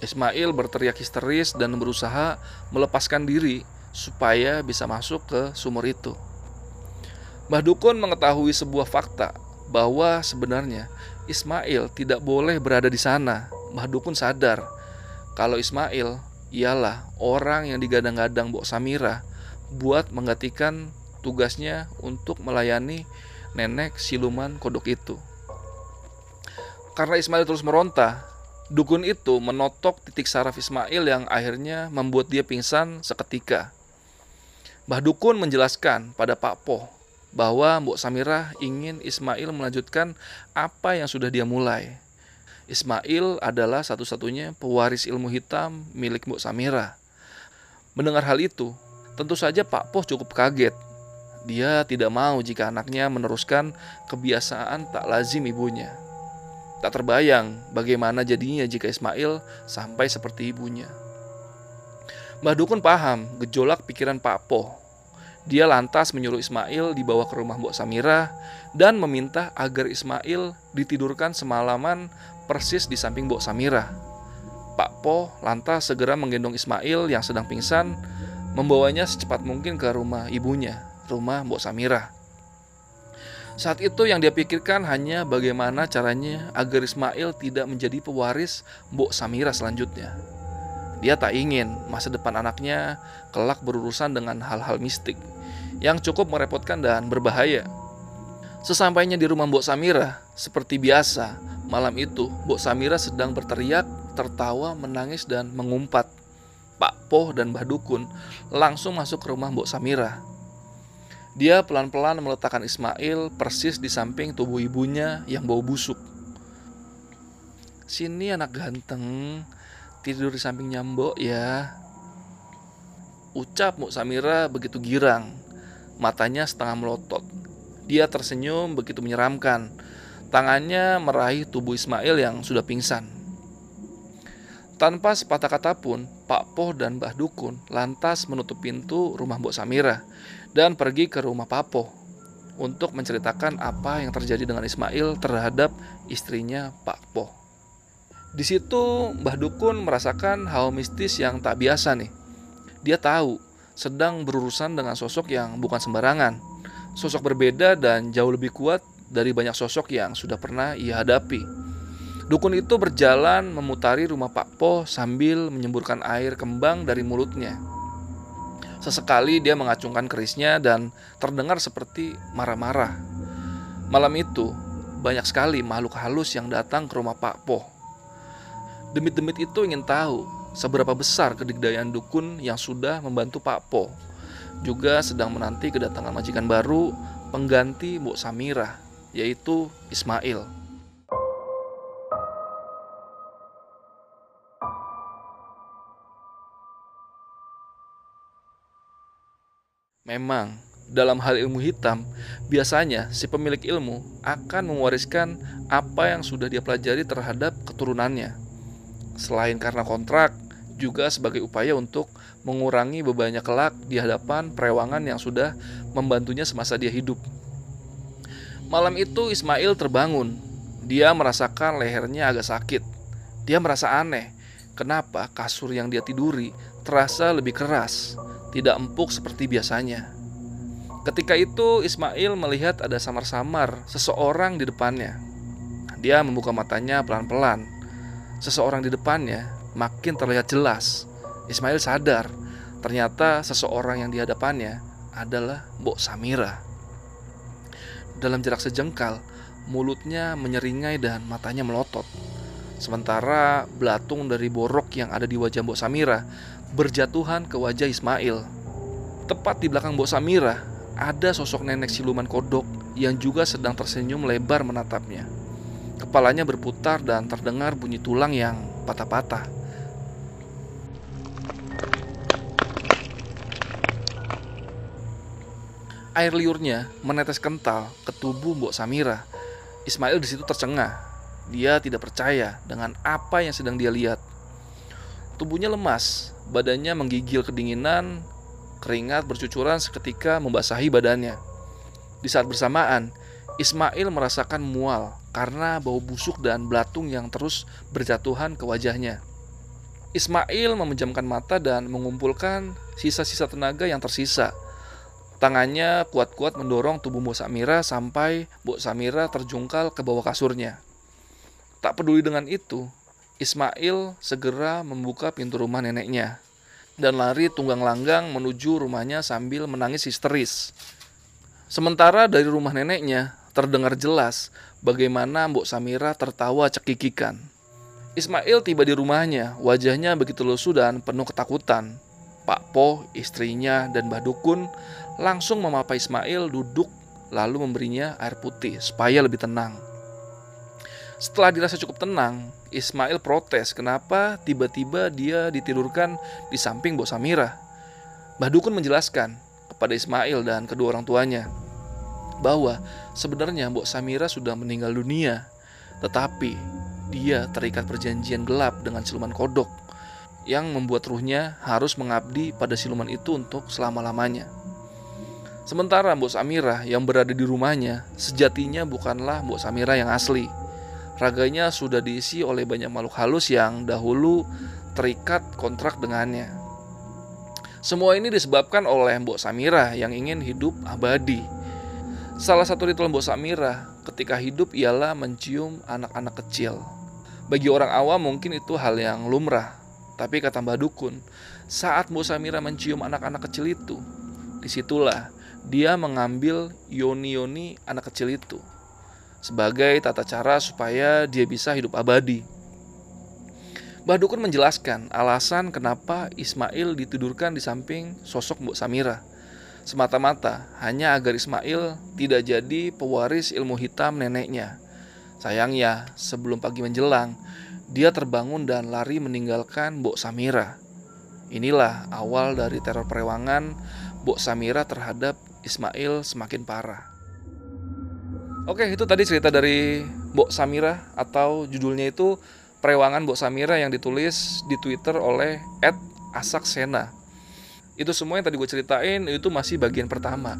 [SPEAKER 1] Ismail berteriak histeris dan berusaha melepaskan diri supaya bisa masuk ke sumur itu. Mbah Dukun mengetahui sebuah fakta bahwa sebenarnya Ismail tidak boleh berada di sana. Mbah Dukun sadar kalau Ismail ialah orang yang digadang-gadang Mbok Samira buat menggantikan tugasnya untuk melayani nenek siluman kodok itu. Karena Ismail terus meronta, dukun itu menotok titik saraf Ismail yang akhirnya membuat dia pingsan seketika. Mbah Dukun menjelaskan pada Pak Poh bahwa Mbok Samirah ingin Ismail melanjutkan apa yang sudah dia mulai. Ismail adalah satu-satunya pewaris ilmu hitam milik Mbok Samirah. Mendengar hal itu, tentu saja Pak Poh cukup kaget. Dia tidak mau jika anaknya meneruskan kebiasaan tak lazim ibunya. Tak terbayang bagaimana jadinya jika Ismail sampai seperti ibunya. Mbah Dukun paham gejolak pikiran Pak Poh dia lantas menyuruh Ismail dibawa ke rumah Mbok Samira dan meminta agar Ismail ditidurkan semalaman persis di samping Mbok Samira. Pak Po lantas segera menggendong Ismail yang sedang pingsan, membawanya secepat mungkin ke rumah ibunya, rumah Mbok Samira. Saat itu yang dia pikirkan hanya bagaimana caranya agar Ismail tidak menjadi pewaris Mbok Samira selanjutnya. Dia tak ingin masa depan anaknya kelak berurusan dengan hal-hal mistik yang cukup merepotkan dan berbahaya. Sesampainya di rumah Mbok Samira, seperti biasa, malam itu Mbok Samira sedang berteriak, tertawa, menangis, dan mengumpat. Pak Poh dan Mbah Dukun langsung masuk ke rumah Mbok Samira. Dia pelan-pelan meletakkan Ismail persis di samping tubuh ibunya yang bau busuk. Sini anak ganteng, tidur di samping nyambok ya. Ucap Mbok Samira begitu girang. Matanya setengah melotot. Dia tersenyum begitu menyeramkan. Tangannya meraih tubuh Ismail yang sudah pingsan. Tanpa sepatah kata pun, Pak Poh dan Mbah Dukun lantas menutup pintu rumah Mbok Samira dan pergi ke rumah Pak Poh untuk menceritakan apa yang terjadi dengan Ismail terhadap istrinya Pak Poh. Di situ Mbah Dukun merasakan hal mistis yang tak biasa nih. Dia tahu sedang berurusan dengan sosok yang bukan sembarangan. Sosok berbeda dan jauh lebih kuat dari banyak sosok yang sudah pernah ia hadapi. Dukun itu berjalan memutari rumah Pak Po sambil menyemburkan air kembang dari mulutnya. Sesekali dia mengacungkan kerisnya dan terdengar seperti marah-marah. Malam itu, banyak sekali makhluk halus yang datang ke rumah Pak Po Demit-demit itu ingin tahu seberapa besar kedigdayaan dukun yang sudah membantu Pak Po. Juga sedang menanti kedatangan majikan baru pengganti Mbok Samira, yaitu Ismail. Memang, dalam hal ilmu hitam, biasanya si pemilik ilmu akan mewariskan apa yang sudah dia pelajari terhadap keturunannya. Selain karena kontrak, juga sebagai upaya untuk mengurangi bebannya kelak di hadapan perewangan yang sudah membantunya semasa dia hidup. Malam itu Ismail terbangun. Dia merasakan lehernya agak sakit. Dia merasa aneh. Kenapa kasur yang dia tiduri terasa lebih keras, tidak empuk seperti biasanya. Ketika itu Ismail melihat ada samar-samar seseorang di depannya. Dia membuka matanya pelan-pelan seseorang di depannya makin terlihat jelas. Ismail sadar ternyata seseorang yang di hadapannya adalah Mbok Samira. Dalam jarak sejengkal, mulutnya menyeringai dan matanya melotot. Sementara belatung dari borok yang ada di wajah Mbok Samira berjatuhan ke wajah Ismail. Tepat di belakang Mbok Samira, ada sosok nenek siluman kodok yang juga sedang tersenyum lebar menatapnya. Kepalanya berputar dan terdengar bunyi tulang yang patah-patah. Air liurnya menetes kental ke tubuh Mbok Samira. Ismail di situ tercengah. Dia tidak percaya dengan apa yang sedang dia lihat. Tubuhnya lemas, badannya menggigil kedinginan, keringat bercucuran seketika membasahi badannya. Di saat bersamaan, Ismail merasakan mual karena bau busuk dan belatung yang terus berjatuhan ke wajahnya. Ismail memejamkan mata dan mengumpulkan sisa-sisa tenaga yang tersisa. Tangannya kuat-kuat mendorong tubuh Mbok Samira sampai Mbok Samira terjungkal ke bawah kasurnya. Tak peduli dengan itu, Ismail segera membuka pintu rumah neneknya dan lari tunggang langgang menuju rumahnya sambil menangis histeris. Sementara dari rumah neneknya terdengar jelas bagaimana Mbok Samira tertawa cekikikan. Ismail tiba di rumahnya, wajahnya begitu lusuh dan penuh ketakutan. Pak Po, istrinya, dan Mbah Dukun langsung memapa Ismail duduk lalu memberinya air putih supaya lebih tenang. Setelah dirasa cukup tenang, Ismail protes kenapa tiba-tiba dia ditidurkan di samping Mbok Samira. Mbah Dukun menjelaskan kepada Ismail dan kedua orang tuanya bahwa sebenarnya Mbok Samira sudah meninggal dunia, tetapi dia terikat perjanjian gelap dengan siluman kodok yang membuat ruhnya harus mengabdi pada siluman itu untuk selama-lamanya. Sementara Mbok Samira yang berada di rumahnya sejatinya bukanlah Mbok Samira yang asli, Raganya sudah diisi oleh banyak makhluk halus yang dahulu terikat kontrak dengannya. Semua ini disebabkan oleh Mbok Samira yang ingin hidup abadi. Salah satu ritual Mbok Samira ketika hidup ialah mencium anak-anak kecil. Bagi orang awam mungkin itu hal yang lumrah, tapi kata Mbak Dukun, saat Mbok Samira mencium anak-anak kecil itu, di situlah dia mengambil yoni-yoni anak kecil itu sebagai tata cara supaya dia bisa hidup abadi. Mbah Dukun menjelaskan alasan kenapa Ismail ditidurkan di samping sosok Mbok Samira. Semata-mata hanya agar Ismail tidak jadi pewaris ilmu hitam neneknya. Sayangnya, sebelum pagi menjelang, dia terbangun dan lari meninggalkan Mbok Samira. Inilah awal dari teror perewangan Mbok Samira terhadap Ismail semakin parah. Oke, itu tadi cerita dari Mbok Samira atau judulnya itu Perewangan Mbok Samira yang ditulis di Twitter oleh @asaksena. Itu semua yang tadi gue ceritain itu masih bagian pertama.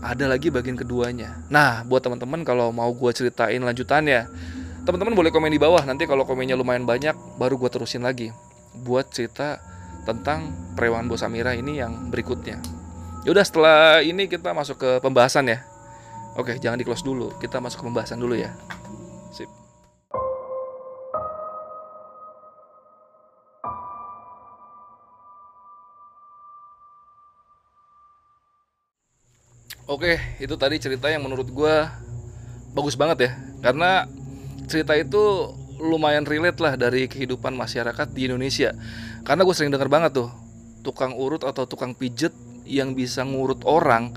[SPEAKER 1] Ada lagi bagian keduanya. Nah, buat teman-teman kalau mau gue ceritain lanjutannya, teman-teman boleh komen di bawah. Nanti kalau komennya lumayan banyak, baru gue terusin lagi buat cerita tentang Perewangan Mbok Samira ini yang berikutnya. Yaudah setelah ini kita masuk ke pembahasan ya. Oke, jangan di close dulu. Kita masuk ke pembahasan dulu ya. Oke, itu tadi cerita yang menurut gue bagus banget ya. Karena cerita itu lumayan relate lah dari kehidupan masyarakat di Indonesia. Karena gue sering dengar banget tuh tukang urut atau tukang pijet yang bisa ngurut orang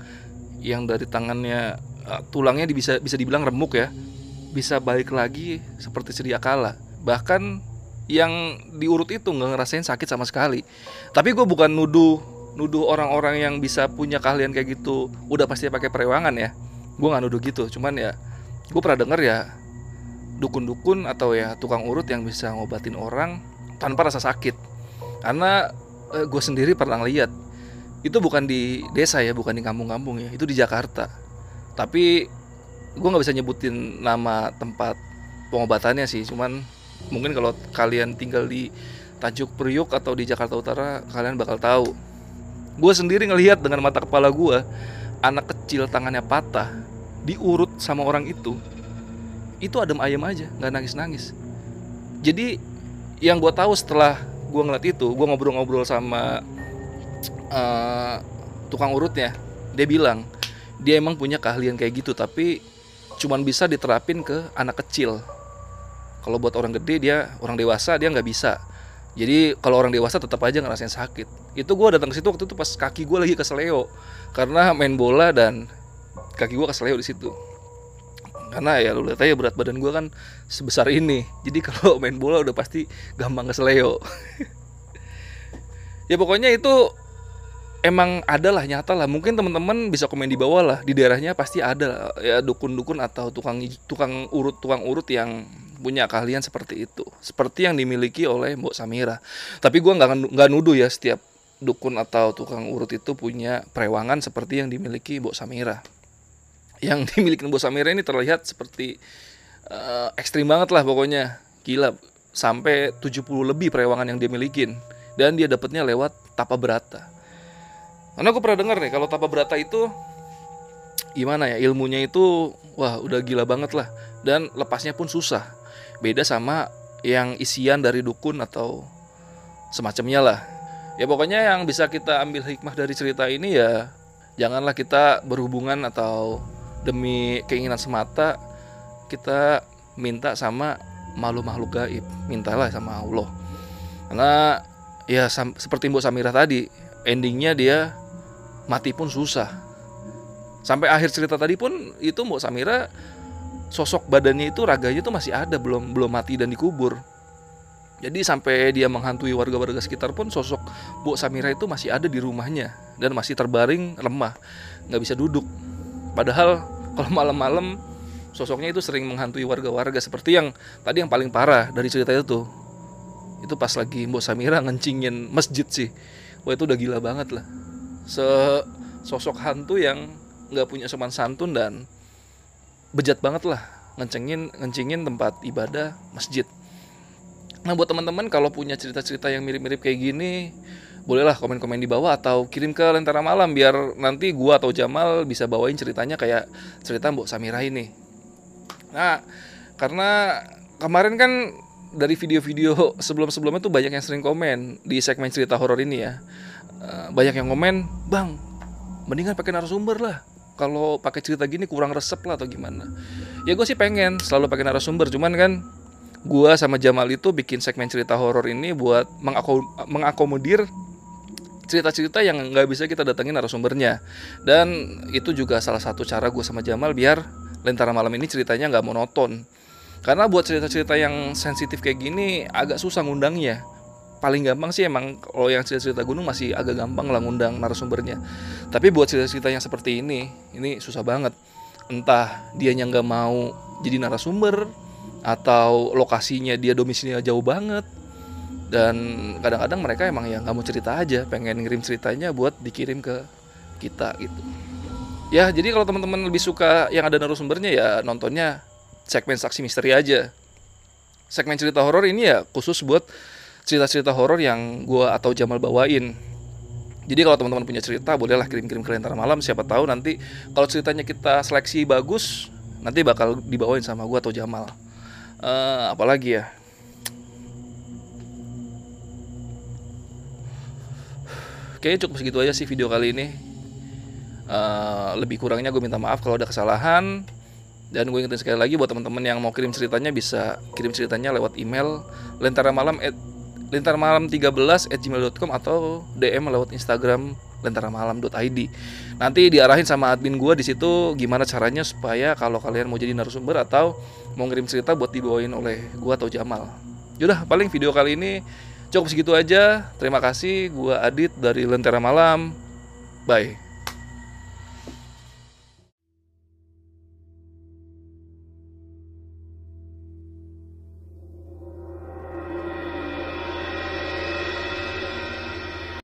[SPEAKER 1] yang dari tangannya uh, tulangnya bisa bisa dibilang remuk ya bisa balik lagi seperti sedia kala bahkan yang diurut itu nggak ngerasain sakit sama sekali tapi gue bukan nuduh nuduh orang-orang yang bisa punya keahlian kayak gitu udah pasti pakai perewangan ya. Gue nggak nuduh gitu cuman ya gue pernah denger ya dukun-dukun atau ya tukang urut yang bisa ngobatin orang tanpa rasa sakit. Karena eh, gue sendiri pernah lihat itu bukan di desa ya bukan di kampung-kampung ya itu di Jakarta. Tapi gue nggak bisa nyebutin nama tempat pengobatannya sih cuman mungkin kalau kalian tinggal di Tanjung Priuk atau di Jakarta Utara kalian bakal tahu gue sendiri ngelihat dengan mata kepala gue anak kecil tangannya patah diurut sama orang itu. Itu adem ayam aja nggak nangis nangis jadi yang gue tahu setelah gue ngeliat itu gue ngobrol-ngobrol sama uh, tukang urutnya. Dia bilang dia emang punya keahlian kayak gitu tapi cuman bisa diterapin ke anak kecil. Kalau buat orang gede dia orang dewasa dia nggak bisa jadi kalau orang dewasa tetap aja ngerasain sakit. Itu gue datang ke situ waktu itu pas kaki gue lagi keseleo karena main bola dan kaki gue keseleo di situ. Karena ya lu lihat aja berat badan gue kan sebesar ini. Jadi kalau main bola udah pasti gampang keseleo ya pokoknya itu emang ada lah nyata lah. Mungkin teman-teman bisa komen di bawah lah. Di daerahnya pasti ada ya dukun-dukun atau tukang tukang urut tukang urut yang punya keahlian seperti itu. Seperti yang dimiliki oleh Mbok Samira. Tapi gue nggak nggak nuduh ya setiap dukun atau tukang urut itu punya perewangan seperti yang dimiliki Mbok Samira. Yang dimiliki Mbok Samira ini terlihat seperti uh, ekstrim banget lah pokoknya. Gila sampai 70 lebih perewangan yang dia milikin. Dan dia dapatnya lewat tapa berata. Karena aku pernah dengar nih kalau tapa berata itu gimana ya ilmunya itu wah udah gila banget lah dan lepasnya pun susah. Beda sama yang isian dari dukun atau semacamnya lah. Ya pokoknya yang bisa kita ambil hikmah dari cerita ini ya janganlah kita berhubungan atau demi keinginan semata kita minta sama makhluk-makhluk gaib mintalah sama Allah karena ya seperti Mbok Samira tadi endingnya dia mati pun susah. Sampai akhir cerita tadi pun itu Mbok Samira sosok badannya itu raganya itu masih ada belum belum mati dan dikubur. Jadi sampai dia menghantui warga-warga sekitar pun sosok Bu Samira itu masih ada di rumahnya dan masih terbaring lemah nggak bisa duduk. Padahal kalau malam-malam sosoknya itu sering menghantui warga-warga seperti yang tadi yang paling parah dari cerita itu itu pas lagi Mbok Samira ngencingin masjid sih. Wah itu udah gila banget lah se sosok hantu yang nggak punya sopan santun dan bejat banget lah ngencengin ngencingin tempat ibadah masjid nah buat teman-teman kalau punya cerita-cerita yang mirip-mirip kayak gini bolehlah komen-komen di bawah atau kirim ke Lentera Malam biar nanti gua atau Jamal bisa bawain ceritanya kayak cerita Mbok Samira ini. Nah, karena kemarin kan dari video-video sebelum-sebelumnya tuh banyak yang sering komen di segmen cerita horor ini ya. Eh, banyak yang komen, "Bang, mendingan pakai narasumber lah. Kalau pakai cerita gini kurang resep lah atau gimana." Ya gue sih pengen selalu pakai narasumber, cuman kan gue sama Jamal itu bikin segmen cerita horor ini buat mengakomodir cerita-cerita yang nggak bisa kita datangin narasumbernya dan itu juga salah satu cara gue sama Jamal biar lentara malam ini ceritanya nggak monoton karena buat cerita-cerita yang sensitif kayak gini agak susah ngundangnya. Paling gampang sih emang kalau yang cerita-cerita gunung masih agak gampang lah ngundang narasumbernya. Tapi buat cerita-cerita yang seperti ini, ini susah banget. Entah dia yang nggak mau jadi narasumber atau lokasinya dia domisilinya jauh banget dan kadang-kadang mereka emang ya nggak mau cerita aja pengen ngirim ceritanya buat dikirim ke kita gitu ya jadi kalau teman-teman lebih suka yang ada narasumbernya ya nontonnya segmen saksi misteri aja. Segmen cerita horor ini ya khusus buat cerita-cerita horor yang gue atau Jamal bawain. Jadi kalau teman-teman punya cerita bolehlah kirim-kirim ke Lentera Malam. Siapa tahu nanti kalau ceritanya kita seleksi bagus, nanti bakal dibawain sama gue atau Jamal. Uh, apalagi ya? Kayaknya cukup segitu aja sih video kali ini. Uh, lebih kurangnya gue minta maaf kalau ada kesalahan. Dan gue ingetin sekali lagi buat teman-teman yang mau kirim ceritanya bisa kirim ceritanya lewat email lentara malam at lentara malam 13 at gmail.com atau DM lewat Instagram lentara malam.id. Nanti diarahin sama admin gue di situ gimana caranya supaya kalau kalian mau jadi narasumber atau mau ngirim cerita buat dibawain oleh gue atau Jamal. Yaudah paling video kali ini cukup segitu aja. Terima kasih. Gue Adit dari Lentera Malam. Bye.